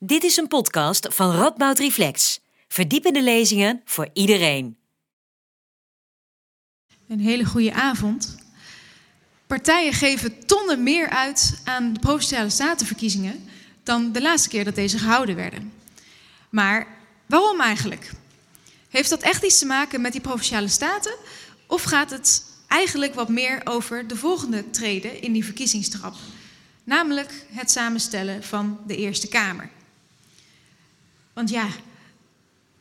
Dit is een podcast van Radboud Reflex. Verdiepende lezingen voor iedereen. Een hele goede avond. Partijen geven tonnen meer uit aan de provinciale statenverkiezingen dan de laatste keer dat deze gehouden werden. Maar waarom eigenlijk? Heeft dat echt iets te maken met die provinciale staten? Of gaat het eigenlijk wat meer over de volgende treden in die verkiezingstrap? Namelijk het samenstellen van de Eerste Kamer. Want ja,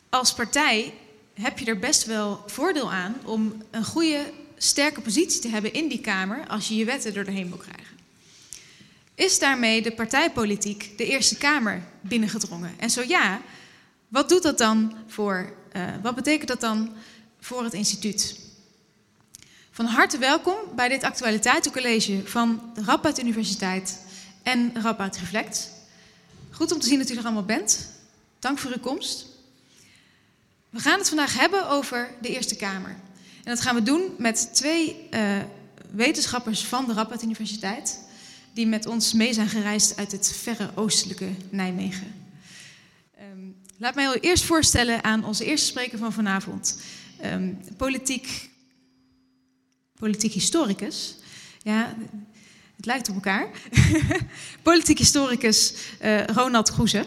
als partij heb je er best wel voordeel aan om een goede, sterke positie te hebben in die Kamer als je je wetten door de heen wil krijgen. Is daarmee de partijpolitiek de Eerste Kamer binnengedrongen? En zo ja, wat doet dat dan voor, uh, wat betekent dat dan voor het instituut? Van harte welkom bij dit actualiteitencollege van de Universiteit en Radboud Reflect. Goed om te zien dat u er allemaal bent. Dank voor uw komst. We gaan het vandaag hebben over de Eerste Kamer. En dat gaan we doen met twee uh, wetenschappers van de Radboud Universiteit, die met ons mee zijn gereisd uit het verre oostelijke Nijmegen. Um, laat mij eerst voorstellen aan onze eerste spreker van vanavond, um, politiek, politiek historicus. Ja, het lijkt op elkaar. politiek historicus uh, Ronald Goeze.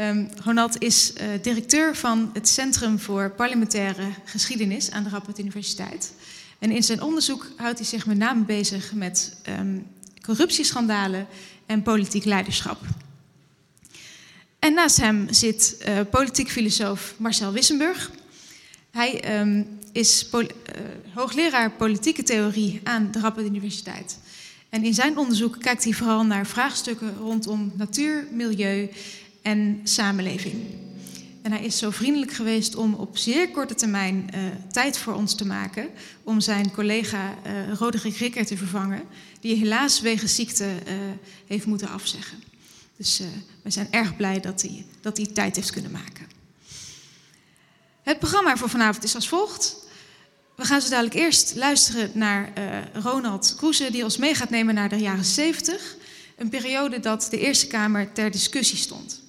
Um, Ronald is uh, directeur van het Centrum voor Parlementaire Geschiedenis aan de Radboud Universiteit. En in zijn onderzoek houdt hij zich met name bezig met um, corruptieschandalen en politiek leiderschap. En naast hem zit uh, politiek filosoof Marcel Wissenburg. Hij um, is uh, hoogleraar politieke theorie aan de Radboud Universiteit. En in zijn onderzoek kijkt hij vooral naar vraagstukken rondom natuur, milieu en samenleving. En hij is zo vriendelijk geweest om op zeer korte termijn uh, tijd voor ons te maken om zijn collega uh, Roderick Rikker te vervangen, die helaas wegens ziekte uh, heeft moeten afzeggen. Dus we zijn erg blij dat hij, dat hij tijd heeft kunnen maken. Het programma voor vanavond is als volgt. We gaan zo dadelijk eerst luisteren naar Ronald Kroeze, die ons mee gaat nemen naar de jaren 70. Een periode dat de Eerste Kamer ter discussie stond.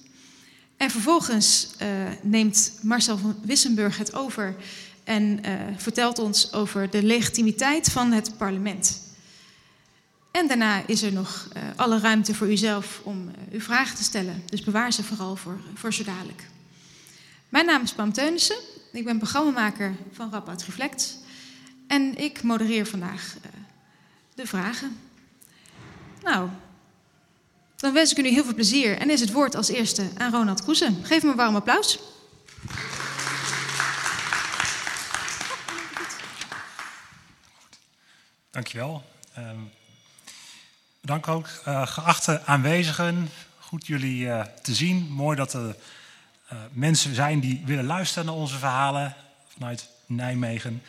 En vervolgens uh, neemt Marcel van Wissenburg het over en uh, vertelt ons over de legitimiteit van het parlement. En daarna is er nog uh, alle ruimte voor uzelf om uw vragen te stellen. Dus bewaar ze vooral voor, voor zo dadelijk. Mijn naam is Pam Teunissen. Ik ben programmamaker van Radboud Reflect. En ik modereer vandaag de vragen. Nou, dan wens ik u nu heel veel plezier en is het woord als eerste aan Ronald Kroesen. Geef hem een warm applaus. Dankjewel. Um, bedankt ook uh, geachte aanwezigen. Goed jullie uh, te zien. Mooi dat er uh, mensen zijn die willen luisteren naar onze verhalen vanuit Nijmegen.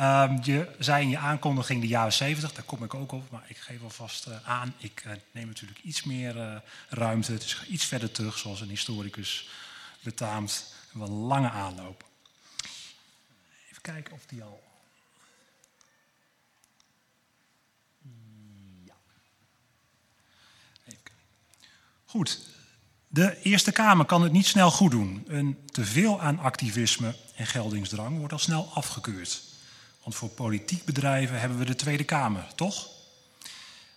Um, je zei in je aankondiging de jaren 70, daar kom ik ook op, maar ik geef alvast uh, aan. Ik uh, neem natuurlijk iets meer uh, ruimte. Het is iets verder terug, zoals een historicus betaamt. Een wat lange aanloop. Even kijken of die al. Ja. Even kijken. Goed. De Eerste Kamer kan het niet snel goed doen. Een teveel aan activisme en geldingsdrang wordt al snel afgekeurd. Want voor politiek bedrijven hebben we de Tweede Kamer, toch?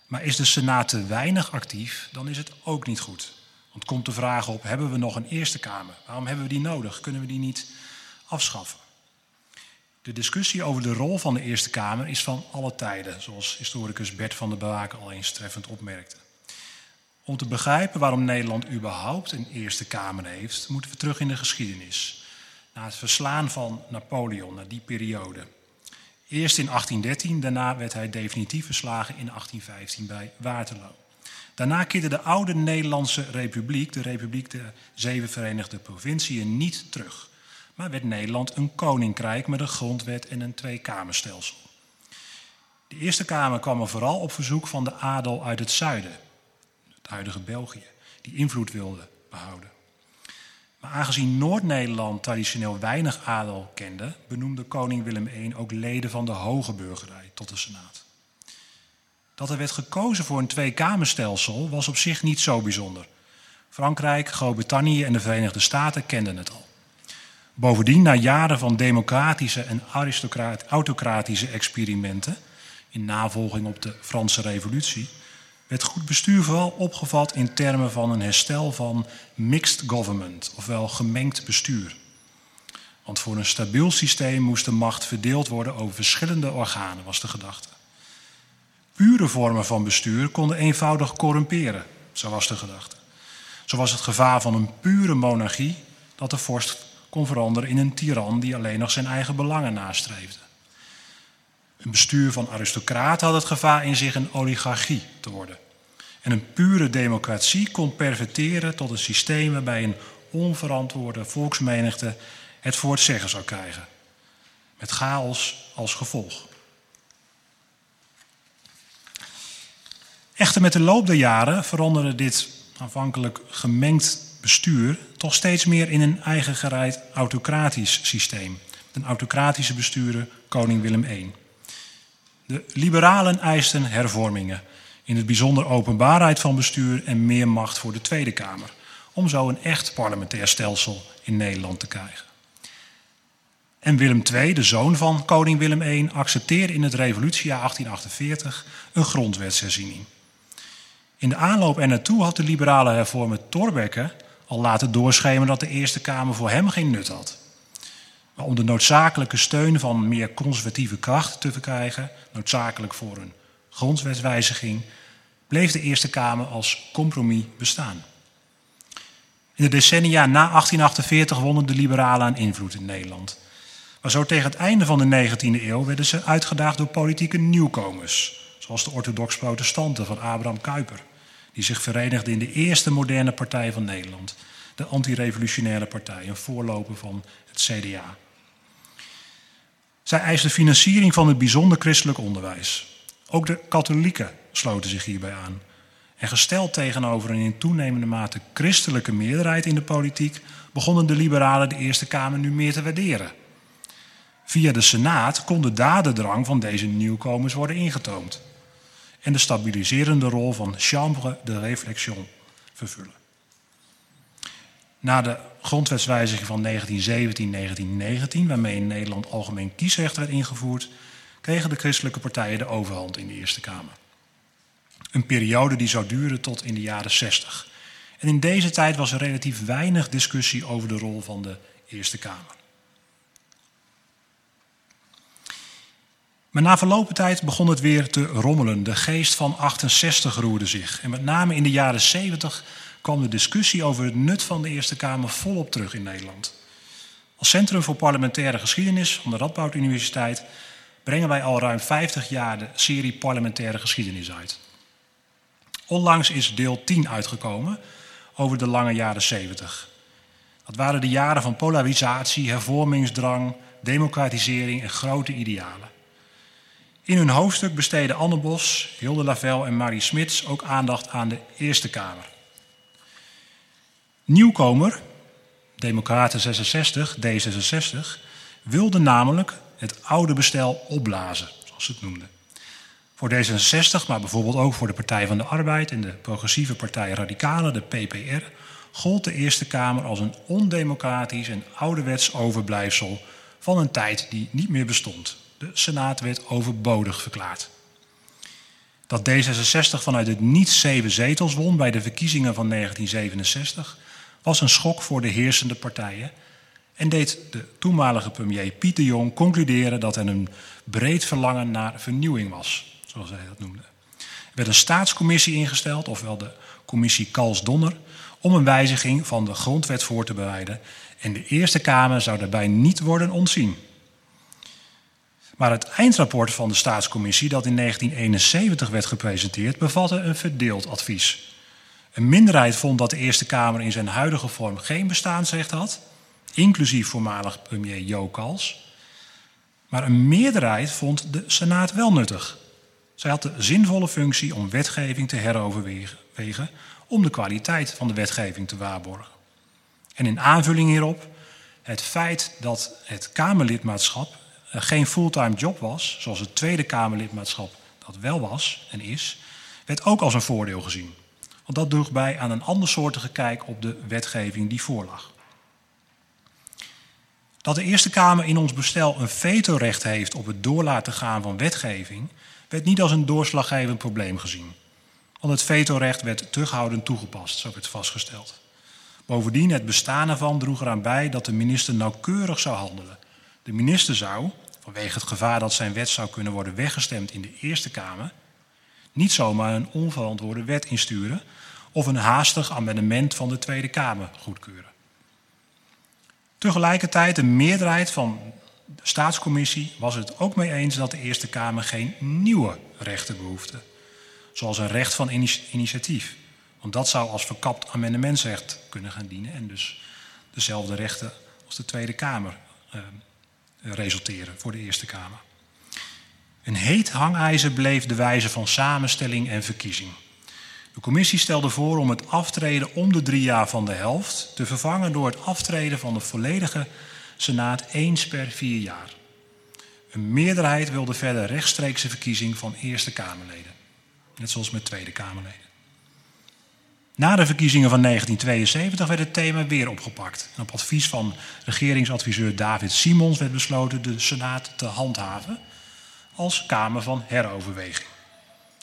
Maar is de Senaat te weinig actief, dan is het ook niet goed. Want komt de vraag op, hebben we nog een Eerste Kamer? Waarom hebben we die nodig? Kunnen we die niet afschaffen? De discussie over de rol van de Eerste Kamer is van alle tijden, zoals historicus Bert van der Baak al eens treffend opmerkte. Om te begrijpen waarom Nederland überhaupt een Eerste Kamer heeft, moeten we terug in de geschiedenis. Na het verslaan van Napoleon, naar die periode. Eerst in 1813, daarna werd hij definitief verslagen in 1815 bij Waterloo. Daarna keerde de oude Nederlandse Republiek, de Republiek der Zeven Verenigde Provinciën, niet terug. Maar werd Nederland een koninkrijk met een grondwet en een tweekamerstelsel. De Eerste Kamer kwam er vooral op verzoek van de adel uit het zuiden, het huidige België, die invloed wilde behouden. Maar aangezien Noord-Nederland traditioneel weinig adel kende, benoemde koning Willem I ook leden van de hoge burgerij tot de Senaat. Dat er werd gekozen voor een tweekamerstelsel was op zich niet zo bijzonder. Frankrijk, Groot-Brittannië en de Verenigde Staten kenden het al. Bovendien, na jaren van democratische en autocratische experimenten, in navolging op de Franse Revolutie, werd goed bestuur vooral opgevat in termen van een herstel van mixed government, ofwel gemengd bestuur. Want voor een stabiel systeem moest de macht verdeeld worden over verschillende organen, was de gedachte. Pure vormen van bestuur konden eenvoudig corrumperen, zo was de gedachte. Zo was het gevaar van een pure monarchie dat de vorst kon veranderen in een tiran die alleen nog zijn eigen belangen nastreefde. Een bestuur van aristocraten had het gevaar in zich een oligarchie te worden. En een pure democratie kon perverteren tot een systeem waarbij een onverantwoorde volksmenigte het voor het zeggen zou krijgen. Met chaos als gevolg. Echter, met de loop der jaren veranderde dit aanvankelijk gemengd bestuur toch steeds meer in een eigen gereid autocratisch systeem. Een autocratische bestuurder, koning Willem I. De liberalen eisten hervormingen, in het bijzonder openbaarheid van bestuur en meer macht voor de Tweede Kamer, om zo een echt parlementair stelsel in Nederland te krijgen. En Willem II, de zoon van koning Willem I, accepteerde in het revolutiejaar 1848 een grondwetsherziening. In de aanloop er naartoe had de liberale hervormer Thorbecke al laten doorschemeren dat de Eerste Kamer voor hem geen nut had. Maar om de noodzakelijke steun van meer conservatieve krachten te verkrijgen, noodzakelijk voor een grondwetswijziging, bleef de Eerste Kamer als compromis bestaan. In de decennia na 1848 wonnen de liberalen aan invloed in Nederland. Maar zo tegen het einde van de 19e eeuw werden ze uitgedaagd door politieke nieuwkomers, zoals de orthodox-protestanten van Abraham Kuyper die zich verenigde in de eerste moderne partij van Nederland, de antirevolutionaire partij, een voorloper van het CDA. Zij eiste financiering van het bijzonder christelijk onderwijs. Ook de katholieken sloten zich hierbij aan. En gesteld tegenover een in toenemende mate christelijke meerderheid in de politiek, begonnen de liberalen de Eerste Kamer nu meer te waarderen. Via de Senaat kon de dadendrang van deze nieuwkomers worden ingetoomd en de stabiliserende rol van chambre de réflexion vervullen. Na de grondwetswijziging van 1917-1919, waarmee in Nederland algemeen kiesrecht werd ingevoerd, kregen de christelijke partijen de overhand in de Eerste Kamer. Een periode die zou duren tot in de jaren 60. En in deze tijd was er relatief weinig discussie over de rol van de Eerste Kamer. Maar na verlopen tijd begon het weer te rommelen. De geest van 68 roerde zich. En met name in de jaren 70 kwam de discussie over het nut van de Eerste Kamer volop terug in Nederland. Als Centrum voor Parlementaire Geschiedenis van de Radboud Universiteit brengen wij al ruim 50 jaar de serie Parlementaire Geschiedenis uit. Onlangs is deel 10 uitgekomen over de lange jaren 70. Dat waren de jaren van polarisatie, hervormingsdrang, democratisering en grote idealen. In hun hoofdstuk besteden Anne Bos, Hilde Lavelle en Marie Smits ook aandacht aan de Eerste Kamer. Nieuwkomer, Democraten 66, D66, wilde namelijk het oude bestel opblazen, zoals ze het noemden. Voor D66, maar bijvoorbeeld ook voor de Partij van de Arbeid en de progressieve partij Radicalen, de PPR, gold de Eerste Kamer als een ondemocratisch en ouderwets overblijfsel van een tijd die niet meer bestond. De Senaat werd overbodig verklaard. Dat D66 vanuit het niet zeven zetels won bij de verkiezingen van 1967 was een schok voor de heersende partijen en deed de toenmalige premier Pieter Jong concluderen dat er een breed verlangen naar vernieuwing was, zoals hij dat noemde. Er werd een staatscommissie ingesteld, ofwel de commissie Kals-Donner, om een wijziging van de grondwet voor te bereiden en de Eerste Kamer zou daarbij niet worden ontzien. Maar het eindrapport van de staatscommissie, dat in 1971 werd gepresenteerd, bevatte een verdeeld advies. Een minderheid vond dat de Eerste Kamer in zijn huidige vorm geen bestaansrecht had, inclusief voormalig premier Jo Kals. Maar een meerderheid vond de Senaat wel nuttig. Zij had de zinvolle functie om wetgeving te heroverwegen, om de kwaliteit van de wetgeving te waarborgen. En in aanvulling hierop, het feit dat het Kamerlidmaatschap eh, geen fulltime job was, zoals het Tweede Kamerlidmaatschap dat wel was en is, werd ook als een voordeel gezien. Want dat droeg bij aan een andersoortige kijk op de wetgeving die voorlag. Dat de Eerste Kamer in ons bestel een vetorecht heeft op het doorlaten gaan van wetgeving, werd niet als een doorslaggevend probleem gezien. Want het vetorecht werd terughoudend toegepast, zo werd vastgesteld. Bovendien, het bestaan ervan droeg eraan bij dat de minister nauwkeurig zou handelen. De minister zou, vanwege het gevaar dat zijn wet zou kunnen worden weggestemd in de Eerste Kamer, niet zomaar een onverantwoorde wet insturen of een haastig amendement van de Tweede Kamer goedkeuren. Tegelijkertijd, een meerderheid van de staatscommissie was het ook mee eens dat de Eerste Kamer geen nieuwe rechten behoefde, zoals een recht van initiatief. Want dat zou als verkapt amendementsrecht kunnen gaan dienen en dus dezelfde rechten als de Tweede Kamer eh, resulteren voor de Eerste Kamer. Een heet hangijzer bleef de wijze van samenstelling en verkiezing. De commissie stelde voor om het aftreden om de drie jaar van de helft te vervangen door het aftreden van de volledige Senaat eens per vier jaar. Een meerderheid wilde verder rechtstreekse verkiezing van Eerste Kamerleden, net zoals met Tweede Kamerleden. Na de verkiezingen van 1972 werd het thema weer opgepakt. En op advies van regeringsadviseur David Simons werd besloten de Senaat te handhaven als Kamer van heroverweging.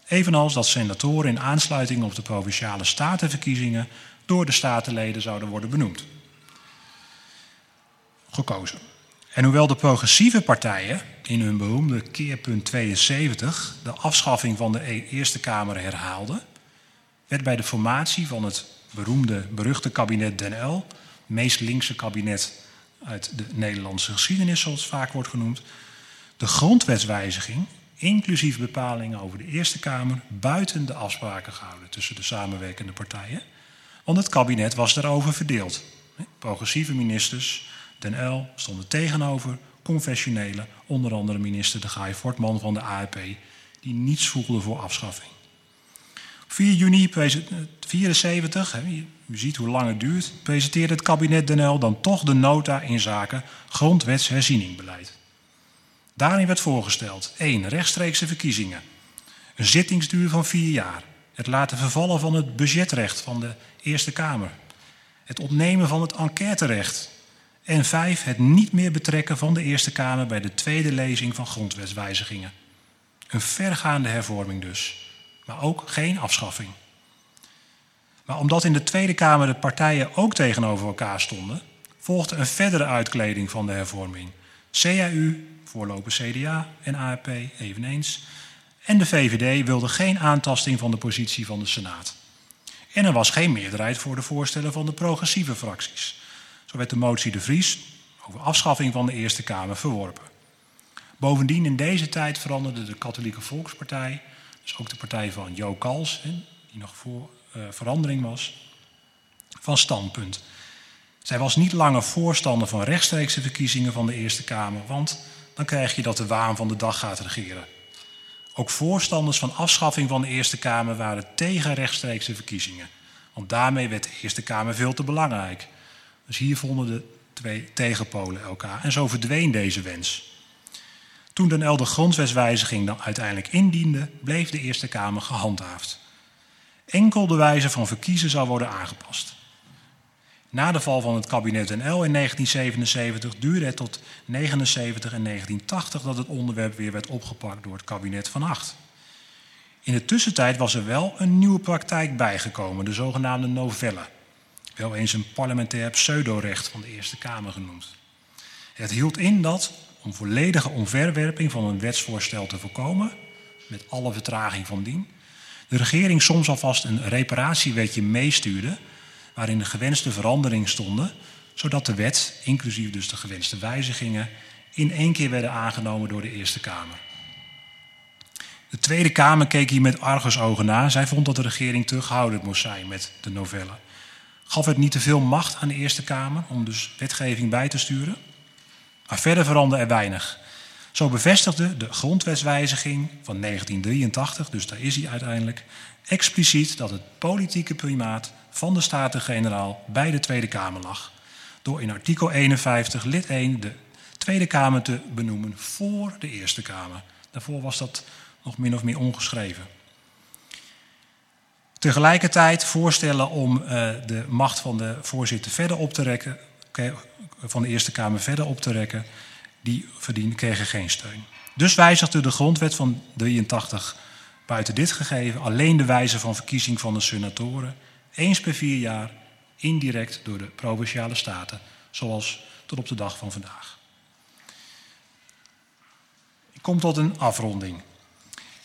Evenals dat senatoren in aansluiting op de provinciale statenverkiezingen door de statenleden zouden worden benoemd. Gekozen. En hoewel de progressieve partijen in hun beroemde keerpunt 72 de afschaffing van de e- Eerste Kamer herhaalden, werd bij de formatie van het beroemde, beruchte kabinet Den L, meest linkse kabinet uit de Nederlandse geschiedenis, zoals het vaak wordt genoemd, de grondwetswijziging, inclusief bepalingen over de Eerste Kamer, buiten de afspraken gehouden tussen de samenwerkende partijen. Want het kabinet was daarover verdeeld. Progressieve ministers, Den L, stonden tegenover confessionele, onder andere minister De Gaai Fortman van de ARP, die niets voelde voor afschaffing. 4 juni 1974, u ziet hoe lang het duurt, presenteerde het kabinet Den L dan toch de nota in zaken grondwetsherzieningbeleid. Daarin werd voorgesteld 1. Rechtstreekse verkiezingen. Een zittingsduur van vier jaar. Het laten vervallen van het budgetrecht van de Eerste Kamer. Het opnemen van het enquêterecht. En 5. Het niet meer betrekken van de Eerste Kamer bij de tweede lezing van grondwetswijzigingen. Een vergaande hervorming dus, maar ook geen afschaffing. Maar omdat in de Tweede Kamer de partijen ook tegenover elkaar stonden, volgde een verdere uitkleding van de hervorming. CAU, voorloper CDA en ARP eveneens. En de VVD wilde geen aantasting van de positie van de Senaat. En er was geen meerderheid voor de voorstellen van de progressieve fracties. Zo werd de motie De Vries over afschaffing van de Eerste Kamer verworpen. Bovendien in deze tijd veranderde de Katholieke Volkspartij, dus ook de partij van Jo Kals, die nog voor uh, verandering was, van standpunt. Zij was niet langer voorstander van rechtstreekse verkiezingen van de Eerste Kamer, want dan krijg je dat de waan van de dag gaat regeren. Ook voorstanders van afschaffing van de Eerste Kamer waren tegen rechtstreekse verkiezingen. Want daarmee werd de Eerste Kamer veel te belangrijk. Dus hier vonden de twee tegenpolen elkaar. En zo verdween deze wens. Toen de grondwetswijziging dan uiteindelijk indiende, bleef de Eerste Kamer gehandhaafd. Enkel de wijze van verkiezen zou worden aangepast. Na de val van het kabinet NL in 1977 duurde het tot 1979 en 1980 dat het onderwerp weer werd opgepakt door het kabinet van Acht. In de tussentijd was er wel een nieuwe praktijk bijgekomen, de zogenaamde novelle. Wel eens een parlementair pseudorecht van de Eerste Kamer genoemd. Het hield in dat, om volledige omverwerping van een wetsvoorstel te voorkomen, met alle vertraging van dien, de regering soms alvast een reparatiewetje meestuurde waarin de gewenste veranderingen stonden, zodat de wet, inclusief dus de gewenste wijzigingen, in één keer werden aangenomen door de Eerste Kamer. De Tweede Kamer keek hier met argusogen naar. Zij vond dat de regering terughoudend moest zijn met de novelle. Gaf het niet te veel macht aan de Eerste Kamer om dus wetgeving bij te sturen? Maar verder veranderde er weinig. Zo bevestigde de grondwetswijziging van 1983, dus daar is hij uiteindelijk, expliciet dat het politieke primaat van de Staten-Generaal bij de Tweede Kamer lag. Door in artikel 51 lid 1 de Tweede Kamer te benoemen voor de Eerste Kamer. Daarvoor was dat nog min of meer ongeschreven. Tegelijkertijd voorstellen om uh, de macht van de voorzitter verder op te rekken, van de Eerste Kamer verder op te rekken, die verdienen, kregen geen steun. Dus wijzigde de grondwet van 83 buiten dit gegeven alleen de wijze van verkiezing van de senatoren eens per vier jaar indirect door de provinciale staten, zoals tot op de dag van vandaag. Ik kom tot een afronding.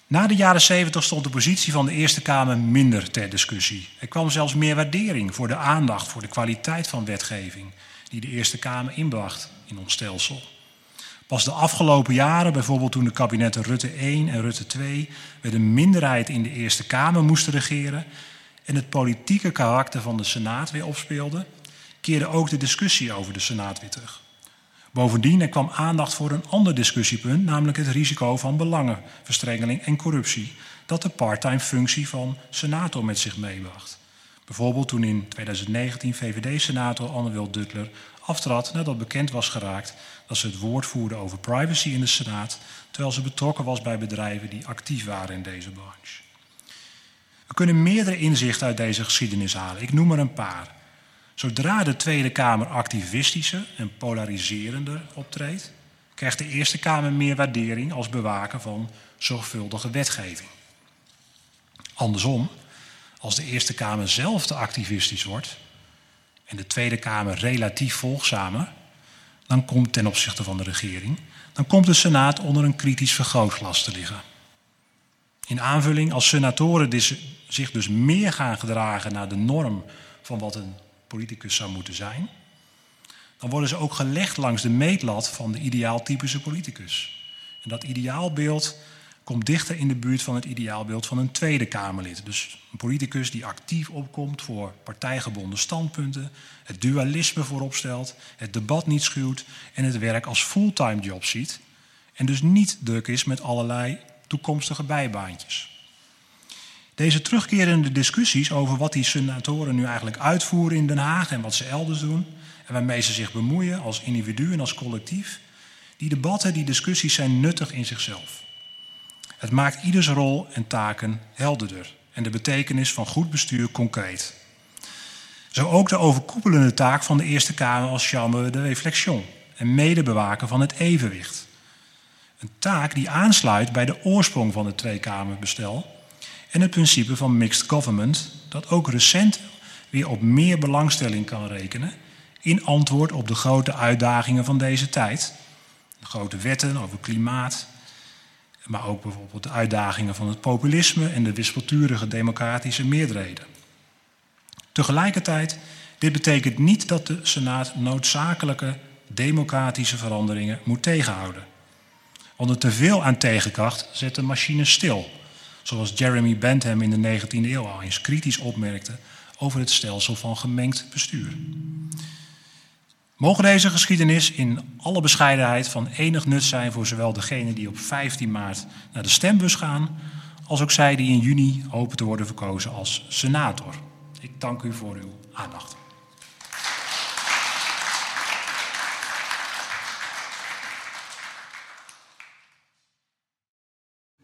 Na de jaren 70 stond de positie van de Eerste Kamer minder ter discussie. Er kwam zelfs meer waardering voor de aandacht voor de kwaliteit van wetgeving die de Eerste Kamer inbracht in ons stelsel. Pas de afgelopen jaren, bijvoorbeeld toen de kabinetten Rutte 1 en Rutte 2 met een minderheid in de Eerste Kamer moesten regeren en het politieke karakter van de Senaat weer opspeelde, keerde ook de discussie over de Senaat weer terug. Bovendien er kwam aandacht voor een ander discussiepunt, namelijk het risico van belangenverstrengeling en corruptie, dat de parttime functie van senator met zich meebracht. Bijvoorbeeld toen in 2019 VVD-senator Anne-Wil Duttler aftrad nadat bekend was geraakt dat ze het woord voerde over privacy in de Senaat, terwijl ze betrokken was bij bedrijven die actief waren in deze branche. We kunnen meerdere inzichten uit deze geschiedenis halen. Ik noem er een paar. Zodra de Tweede Kamer activistischer en polariserender optreedt, krijgt de Eerste Kamer meer waardering als bewaker van zorgvuldige wetgeving. Andersom, als de Eerste Kamer zelf te activistisch wordt en de Tweede Kamer relatief volgzamer, dan komt ten opzichte van de regering, dan komt de Senaat onder een kritisch vergrootglas te liggen. In aanvulling, als senatoren zich dus meer gaan gedragen naar de norm van wat een politicus zou moeten zijn, dan worden ze ook gelegd langs de meetlat van de ideaaltypische politicus. En dat ideaalbeeld komt dichter in de buurt van het ideaalbeeld van een Tweede Kamerlid. Dus een politicus die actief opkomt voor partijgebonden standpunten, het dualisme voorop stelt, het debat niet schuwt en het werk als fulltime job ziet. En dus niet druk is met allerlei toekomstige bijbaantjes. Deze terugkerende discussies over wat die senatoren nu eigenlijk uitvoeren in Den Haag en wat ze elders doen en waarmee ze zich bemoeien als individu en als collectief, die debatten, die discussies zijn nuttig in zichzelf. Het maakt ieders rol en taken helderder en de betekenis van goed bestuur concreet. Zo ook de overkoepelende taak van de Eerste Kamer als chambre de réflexion en medebewaker van het evenwicht. Een taak die aansluit bij de oorsprong van het Tweekamerbestel en het principe van mixed government, dat ook recent weer op meer belangstelling kan rekenen in antwoord op de grote uitdagingen van deze tijd. De grote wetten over klimaat, maar ook bijvoorbeeld de uitdagingen van het populisme en de wispelturige democratische meerderheden. Tegelijkertijd, dit betekent niet dat de Senaat noodzakelijke democratische veranderingen moet tegenhouden. Een teveel aan tegenkracht zet de stil, zoals Jeremy Bentham in de 19e eeuw al eens kritisch opmerkte over het stelsel van gemengd bestuur. Mogen deze geschiedenis in alle bescheidenheid van enig nut zijn voor zowel degenen die op 15 maart naar de stembus gaan, als ook zij die in juni hopen te worden verkozen als senator. Ik dank u voor uw aandacht.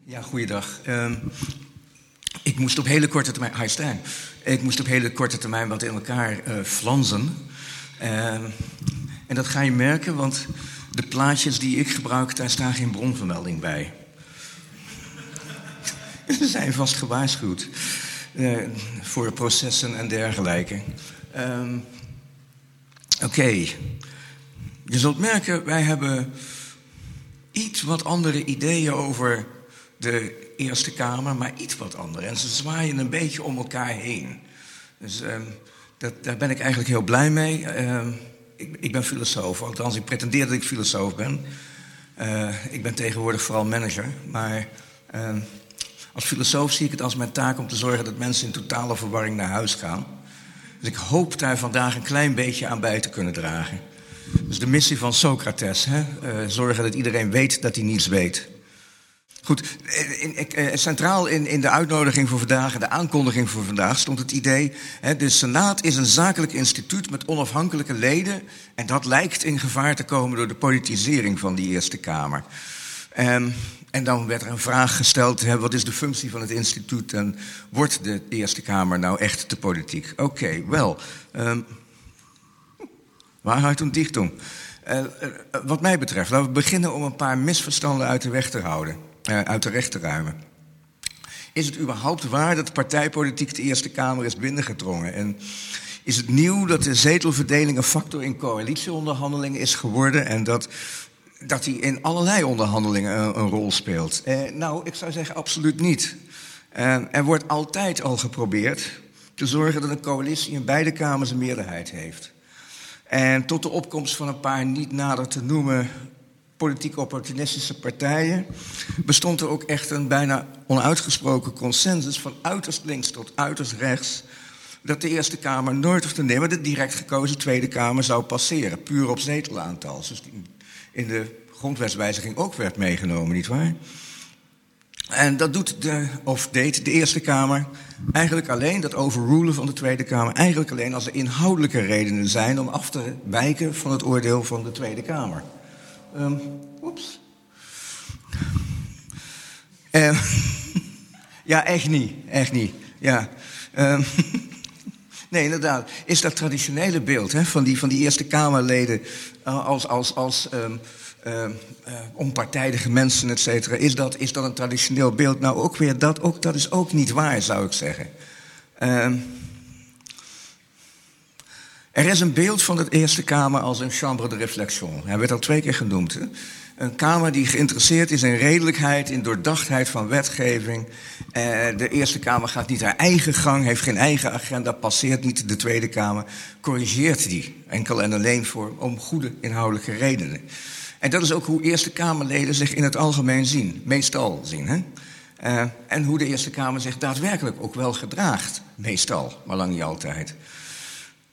Ja, goeiedag. Uh, ik moest op hele korte termijn. Hi Stijn. Ik moest op hele korte termijn wat in elkaar uh, flanzen. En dat ga je merken, want de plaatjes die ik gebruik, daar staan geen bronvermelding bij. Ze zijn vast gewaarschuwd uh, voor processen en dergelijke. Ehm, oké. Je zult merken, wij hebben iets wat andere ideeën over de Eerste Kamer, maar iets wat andere. En ze zwaaien een beetje om elkaar heen. Dus uh, dat, daar ben ik eigenlijk heel blij mee. Uh, ik, ik, ben filosoof, althans ik pretendeer dat ik filosoof ben. Uh, ik ben tegenwoordig vooral manager, maar ehm, als filosoof zie ik het als mijn taak om te zorgen dat mensen in totale verwarring naar huis gaan. Dus ik hoop daar vandaag een klein beetje aan bij te kunnen dragen. Dus de missie van Socrates, hè? Uh, zorgen dat iedereen weet dat hij niets weet. Goed, in, in, eh, centraal in, in, de uitnodiging voor vandaag, de aankondiging voor vandaag, stond het idee: hè, de Senaat is een zakelijk instituut met onafhankelijke leden. En dat lijkt in gevaar te komen door de politisering van die Eerste Kamer. Um, en dan werd er een vraag gesteld: hè, wat is de functie van het instituut en wordt de Eerste Kamer nou echt de politiek? Oké, wel. Um, waarheid en dichting. Uh, uh, wat mij betreft, laten we beginnen om een paar misverstanden uit de weg te houden, uit de weg te ruimen. Is het überhaupt waar dat partijpolitiek de Eerste Kamer is binnengedrongen? En is het nieuw dat de zetelverdeling een factor in coalitieonderhandelingen is geworden en dat dat hij in allerlei onderhandelingen een, een rol speelt? Eh, nou, ik zou zeggen absoluut niet. Eh, er wordt altijd al geprobeerd te zorgen dat een coalitie in beide kamers een meerderheid heeft. En tot de opkomst van een paar niet nader te noemen politiek opportunistische partijen bestond er ook echt een bijna onuitgesproken consensus van uiterst links tot uiterst rechts dat de Eerste Kamer nooit of te nemen de direct gekozen Tweede Kamer zou passeren, puur op zetelaantal. Dus in de grondwetswijziging ook werd meegenomen, nietwaar? En dat doet de, of deed de Eerste Kamer eigenlijk alleen, dat overrulen van de Tweede Kamer, eigenlijk alleen als er inhoudelijke redenen zijn om af te wijken van het oordeel van de Tweede Kamer. Um, oeps. Uh, ja, echt niet, echt niet. Ja. Um, Nee, inderdaad. Is dat traditionele beeld hè, van, die, van die Eerste Kamerleden uh, als, als, als um, uh, onpartijdige mensen, et cetera, is dat, is dat een traditioneel beeld? Nou, ook weer, dat, ook, dat is ook niet waar, zou ik zeggen. Ehm, er is een beeld van de Eerste Kamer als een chambre de réflexion. Hij werd al twee keer genoemd. Hè? Een Kamer die geïnteresseerd is in redelijkheid, in doordachtheid van wetgeving. Eh, de Eerste Kamer gaat niet haar eigen gang, heeft geen eigen agenda, passeert niet de Tweede Kamer, corrigeert die enkel en alleen voor, om goede inhoudelijke redenen. En dat is ook hoe Eerste Kamerleden zich in het algemeen zien, meestal zien. Hè? Uh, en hoe de Eerste Kamer zich daadwerkelijk ook wel gedraagt, meestal, maar lang niet altijd.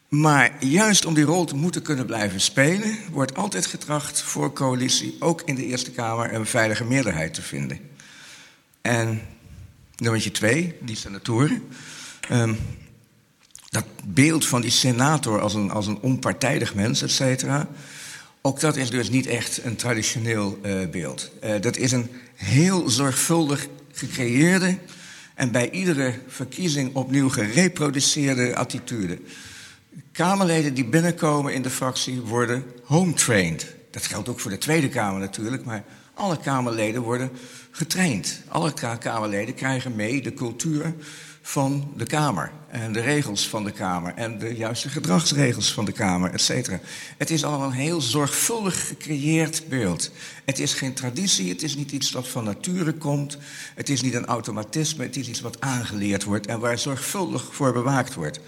Maar juist om die rol te moeten kunnen blijven spelen, wordt altijd getracht voor coalitie, ook in de Eerste Kamer, een veilige meerderheid te vinden. En nummer twee, die senatoren. Um, dat beeld van die senator als een, als een onpartijdig mens, et cetera. Ook dat is dus niet echt een traditioneel uh, beeld. Uh, dat is een heel zorgvuldig gecreëerde en bij iedere verkiezing opnieuw gereproduceerde attitude. Kamerleden die binnenkomen in de fractie worden home-trained. Dat geldt ook voor de Tweede Kamer natuurlijk, maar alle Kamerleden worden getraind. Alle Kamerleden krijgen mee de cultuur van de Kamer en de regels van de Kamer en de juiste gedragsregels van de Kamer, et cetera. Het is allemaal een heel zorgvuldig gecreëerd beeld. Het is geen traditie, het is niet iets dat van nature komt, het is niet een automatisme, het is iets wat aangeleerd wordt en waar zorgvuldig voor bewaakt wordt.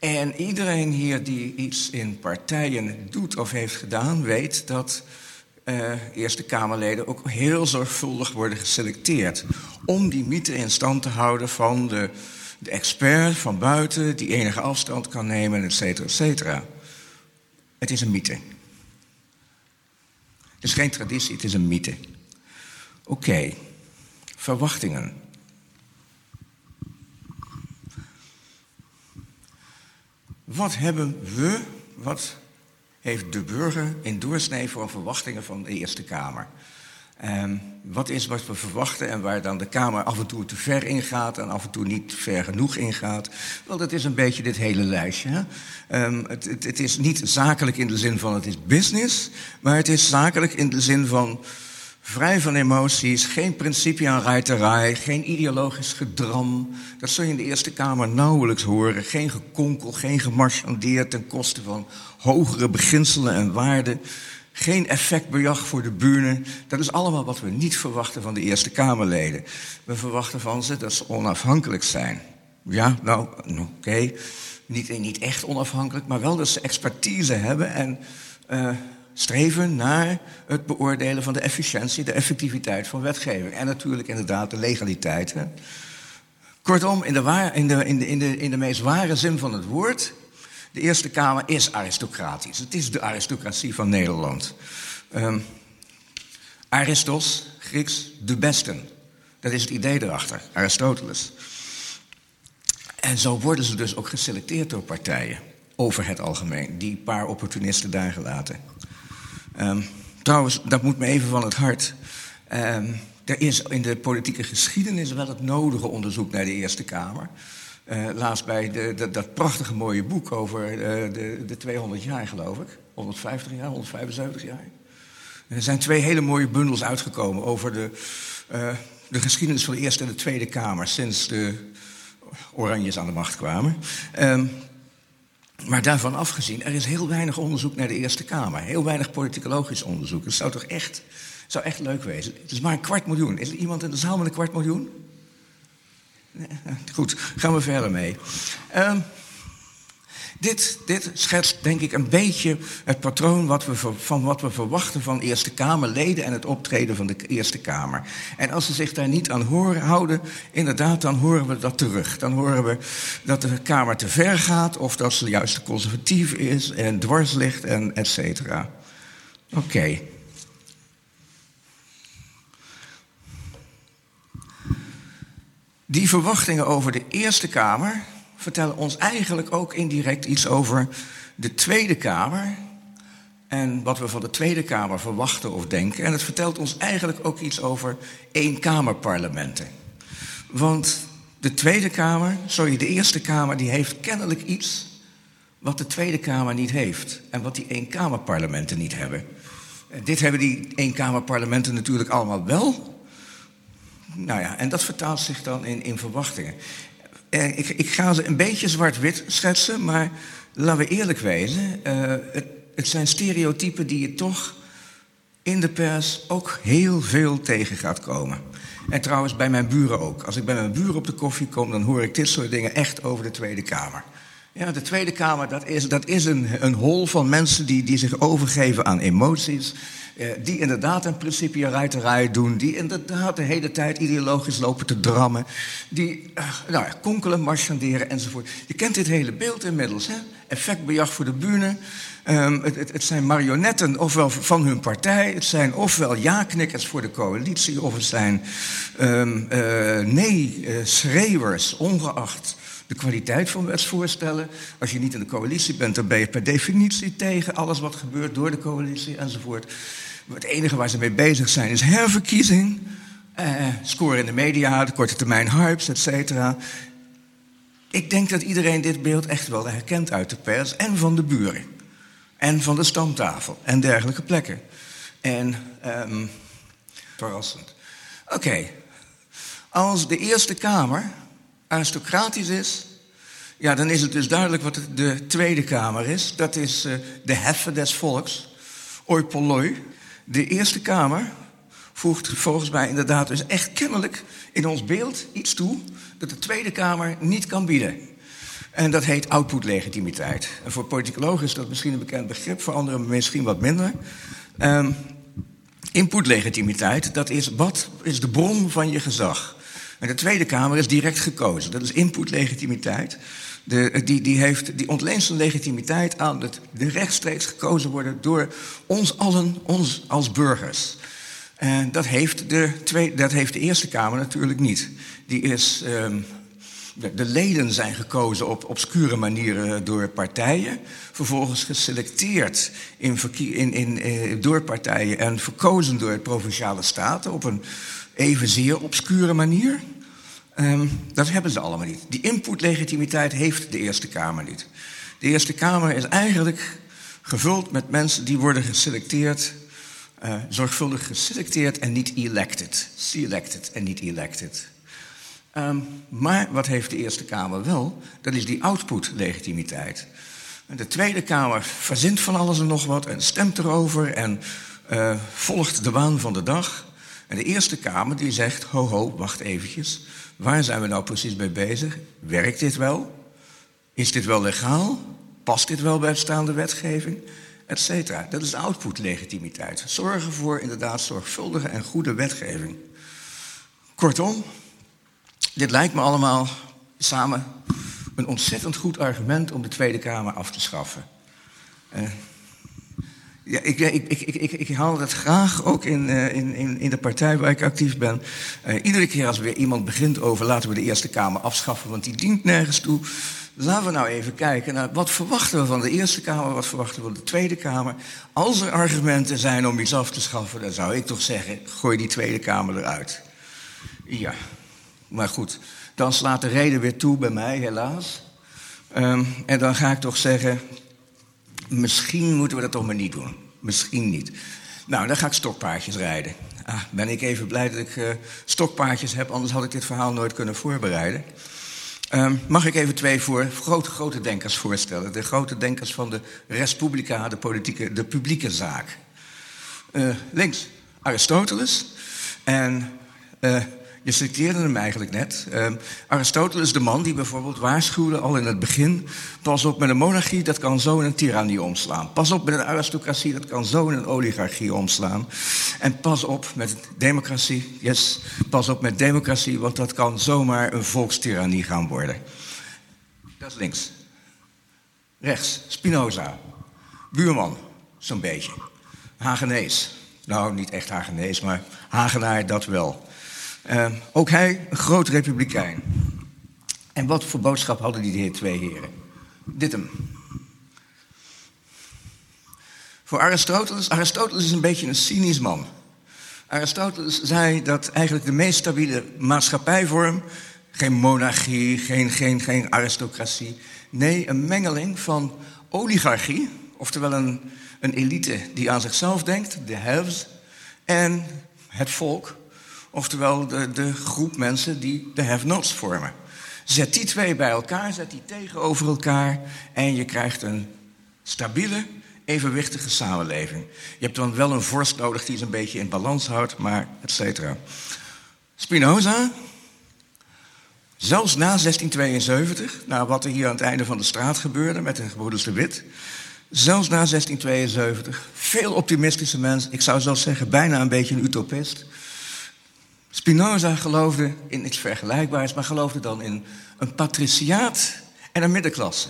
En iedereen hier die iets in partijen doet of heeft gedaan, weet dat uh, Eerste Kamerleden ook heel zorgvuldig worden geselecteerd. Om die mythe in stand te houden van de, de expert van buiten, die enige afstand kan nemen, et cetera, et cetera. Het is een mythe. Het is geen traditie, het is een mythe. Oké, verwachtingen. Wat hebben we, wat heeft de burger in doorsnee voor verwachtingen van de Eerste Kamer? Um, wat is wat we verwachten en waar dan de Kamer af en toe te ver ingaat en af en toe niet ver genoeg ingaat? Wel, dat is een beetje dit hele lijstje. Um, het, het, het, is niet zakelijk in de zin van het is business, maar het is zakelijk in de zin van Vrij van emoties, geen principe aan ruiterij, geen ideologisch gedram. Dat zul je in de Eerste Kamer nauwelijks horen. Geen gekonkel, geen gemarchandeerd ten koste van hogere beginselen en waarden. Geen effectbejag voor de buren. Dat is allemaal wat we niet verwachten van de Eerste Kamerleden. We verwachten van ze dat ze onafhankelijk zijn. Ja, nou, oké. Okay. Niet, niet echt onafhankelijk, maar wel dat ze expertise hebben en... Uh, streven naar het beoordelen van de efficiëntie, de effectiviteit van wetgeving. En natuurlijk inderdaad de legaliteit. Hè. Kortom, in de, in, de, in, de, in, de, meest ware zin van het woord, de Eerste Kamer is aristocratisch. Het is de aristocratie van Nederland. Um, Aristos, Grieks, de besten. Dat is het idee erachter, Aristoteles. En zo worden ze dus ook geselecteerd door partijen, over het algemeen, die paar opportunisten daar gelaten. Um, trouwens, dat moet me even van het hart. Um, er is in de politieke geschiedenis wel het nodige onderzoek naar de Eerste Kamer. Uh, laatst bij de, dat prachtige mooie boek over de, de 200 jaar, geloof ik. 150 jaar, 175 jaar. Er zijn twee hele mooie bundels uitgekomen over de, de geschiedenis van de Eerste en de Tweede Kamer sinds de Oranjes aan de macht kwamen. Um, maar daarvan afgezien, er is heel weinig onderzoek naar de Eerste Kamer. Heel weinig politicologisch onderzoek. Het zou toch echt, zou echt leuk wezen. Het is maar een kwart miljoen. Is er iemand in de zaal met een kwart miljoen? Goed, gaan we verder mee. Um, dit, dit schetst denk ik een beetje het patroon wat we, van wat we verwachten van Eerste Kamerleden en het optreden van de Eerste Kamer. En als ze zich daar niet aan horen, houden, inderdaad, dan horen we dat terug. Dan horen we dat de Kamer te ver gaat of dat ze juist te conservatief is en dwars ligt en et cetera. Oké. Die verwachtingen over de Eerste Kamer vertellen ons eigenlijk ook indirect iets over de Tweede Kamer. En wat we van de Tweede Kamer verwachten of denken. En het vertelt ons eigenlijk ook iets over eenkamerparlementen. Want de Tweede Kamer, sorry, de Eerste Kamer, die heeft kennelijk iets wat de Tweede Kamer niet heeft. En wat die eenkamerparlementen niet hebben. Dit hebben die eenkamerparlementen natuurlijk allemaal wel. Nou ja, en dat vertaalt zich dan in, in verwachtingen. Eh, ik, ik, ga ze een beetje zwart-wit schetsen, maar laten we eerlijk wezen. Uh, het, het, zijn stereotypen die je toch in de pers ook heel veel tegen gaat komen. En trouwens bij mijn buren ook. Als ik bij mijn buren op de koffie kom, dan hoor ik dit soort dingen echt over de Tweede Kamer. Ja, de Tweede Kamer, dat is, dat is een, een hol van mensen die, die zich overgeven aan emoties. Eh, die inderdaad een principieruiterij doen. Die inderdaad de hele tijd ideologisch lopen te drammen. Die uh, nou, konkelen, marchanderen enzovoort. Je kent dit hele beeld inmiddels. Hè? Effectbejag voor de bühne. Um, het, het, het, zijn marionetten ofwel van hun partij. Het zijn ofwel ja-knikkers voor de coalitie. Of het zijn um, uh, nee-schreeuwers, ongeacht de kwaliteit van wetsvoorstellen. Als je niet in de coalitie bent, dan ben je per definitie tegen alles wat gebeurt door de coalitie enzovoort. Het enige waar ze mee bezig zijn is herverkiezing, eh, scoren in de media, de korte termijn hypes, et cetera. Ik denk dat iedereen dit beeld echt wel herkent uit de pers en van de buren. En van de stamtafel en dergelijke plekken. En um, verrassend. Oké, als de Eerste Kamer aristocratisch is, ja, dan is het dus duidelijk wat de Tweede Kamer is. Dat is uh, de heffen des volks, oi polloi. De Eerste Kamer voegt volgens mij inderdaad dus echt kennelijk in ons beeld iets toe dat de Tweede Kamer niet kan bieden. En dat heet output-legitimiteit. En voor politicologen is dat misschien een bekend begrip, voor anderen misschien wat minder. Um, input-legitimiteit, dat is wat is de bron van je gezag. En de Tweede Kamer is direct gekozen. Dat is input-legitimiteit. De, die, die, heeft, die ontleent zijn legitimiteit aan het de rechtstreeks gekozen worden door ons allen, ons als burgers. En dat heeft de, dat heeft de Eerste Kamer natuurlijk niet. Die is, de, de, leden zijn gekozen op obscure manieren door partijen. Vervolgens geselecteerd in, in, in, eh, door partijen en verkozen door provinciale staten op een evenzeer obscure manier. Um, dat hebben ze allemaal niet. Die inputlegitimiteit heeft de Eerste Kamer niet. De Eerste Kamer is eigenlijk gevuld met mensen die worden geselecteerd, uh, zorgvuldig geselecteerd en niet elected. Selected en niet elected. Um, maar wat heeft de Eerste Kamer wel? Dat is die output-legitimiteit. De Tweede Kamer verzint van alles en nog wat en stemt erover en uh, volgt de waan van de dag. En de Eerste Kamer die zegt, ho ho, wacht eventjes. Waar zijn we nou precies mee bezig? Werkt dit wel? Is dit wel legaal? Past dit wel bij bestaande wetgeving? Etcetera. Dat is output-legitimiteit. Zorgen voor inderdaad zorgvuldige en goede wetgeving. Kortom, dit lijkt me allemaal samen een ontzettend goed argument om de Tweede Kamer af te schaffen. Uh, Ja, ik, ik, ik, ik, haal dat graag ook in, uh, in, in, de partij waar ik actief ben. Uh, iedere keer als weer iemand begint over laten we de Eerste Kamer afschaffen, want die dient nergens toe. Laten we nou even kijken naar wat verwachten we van de Eerste Kamer, wat verwachten we van de Tweede Kamer. Als er argumenten zijn om iets af te schaffen, dan zou ik toch zeggen: gooi die Tweede Kamer eruit. Ja, maar goed, dan slaat de reden weer toe bij mij, helaas. Um, en dan ga ik toch zeggen: misschien moeten we dat toch maar niet doen. Misschien niet. Nou, dan ga ik stokpaardjes rijden. Ah, ben ik even blij dat ik uh, stokpaardjes heb, anders had ik dit verhaal nooit kunnen voorbereiden. Um, mag ik even twee voor, grote, grote denkers voorstellen? De grote denkers van de Respublica, de, politieke, de publieke zaak. Uh, links Aristoteles en uh, je citeerde hem eigenlijk net. Uh, Aristoteles, de man die bijvoorbeeld waarschuwde al in het begin: pas op met een monarchie, dat kan zo in een tirannie omslaan. Pas op met een aristocratie, dat kan zo in een oligarchie omslaan. En pas op met democratie, yes, pas op met democratie, want dat kan zomaar een volkstirannie gaan worden. Dat is links. Rechts, Spinoza, buurman, zo'n beetje. Hagenees. Nou, niet echt Hagenees, maar Hagenaar dat wel. Uh, ook hij een groot republikein. En wat voor boodschap hadden die twee heren? Dit hem. Voor Aristoteles, Aristoteles is een beetje een cynisch man. Aristoteles zei dat eigenlijk de meest stabiele maatschappijvorm, geen monarchie, geen, geen, geen aristocratie, nee, een mengeling van oligarchie, oftewel een, een elite die aan zichzelf denkt, de haves, en het volk, Oftewel de, de groep mensen die de have-nots vormen. Zet die twee bij elkaar, zet die tegenover elkaar en je krijgt een stabiele, evenwichtige samenleving. Je hebt dan wel een vorst nodig die ze een beetje in balans houdt, maar et cetera. Spinoza, zelfs na 1672, na wat er hier aan het einde van de straat gebeurde met de gebroeders de Wit, zelfs na 1672, veel optimistische mensen, ik zou zelfs zeggen bijna een beetje een utopist, Spinoza geloofde in iets vergelijkbaars, maar geloofde dan in een patriciaat en een middenklasse.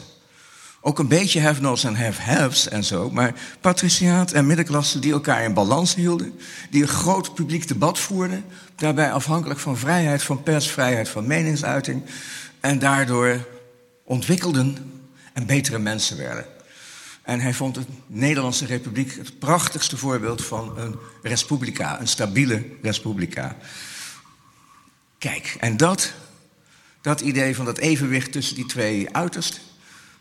Ook een beetje have-nots en have-haves en zo, maar patriciaat en middenklasse die elkaar in balans hielden, die een groot publiek debat voerden, daarbij afhankelijk van vrijheid van pers, vrijheid van meningsuiting, en daardoor ontwikkelden en betere mensen werden. En hij vond de Nederlandse Republiek het prachtigste voorbeeld van een respublica, een stabiele respublica. Kijk, en dat, dat idee van dat evenwicht tussen die twee uitersten,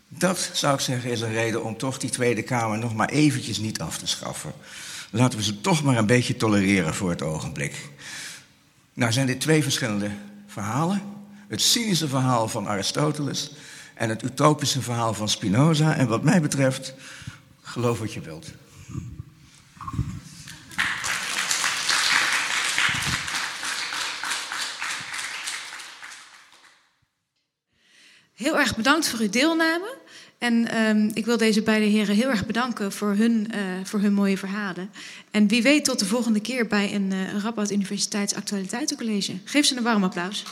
dat zou ik zeggen is een reden om toch die Tweede Kamer nog maar eventjes niet af te schaffen. Laten we ze toch maar een beetje tolereren voor het ogenblik. Nou zijn dit twee verschillende verhalen. Het cynische verhaal van Aristoteles en het utopische verhaal van Spinoza. En wat mij betreft, geloof wat je wilt. Heel erg bedankt voor uw deelname. En um, ik wil deze beide heren heel erg bedanken voor hun, uh, voor hun mooie verhalen. En wie weet tot de volgende keer bij een uh, Universiteits Actualiteitencollege. Geef ze een warm applaus.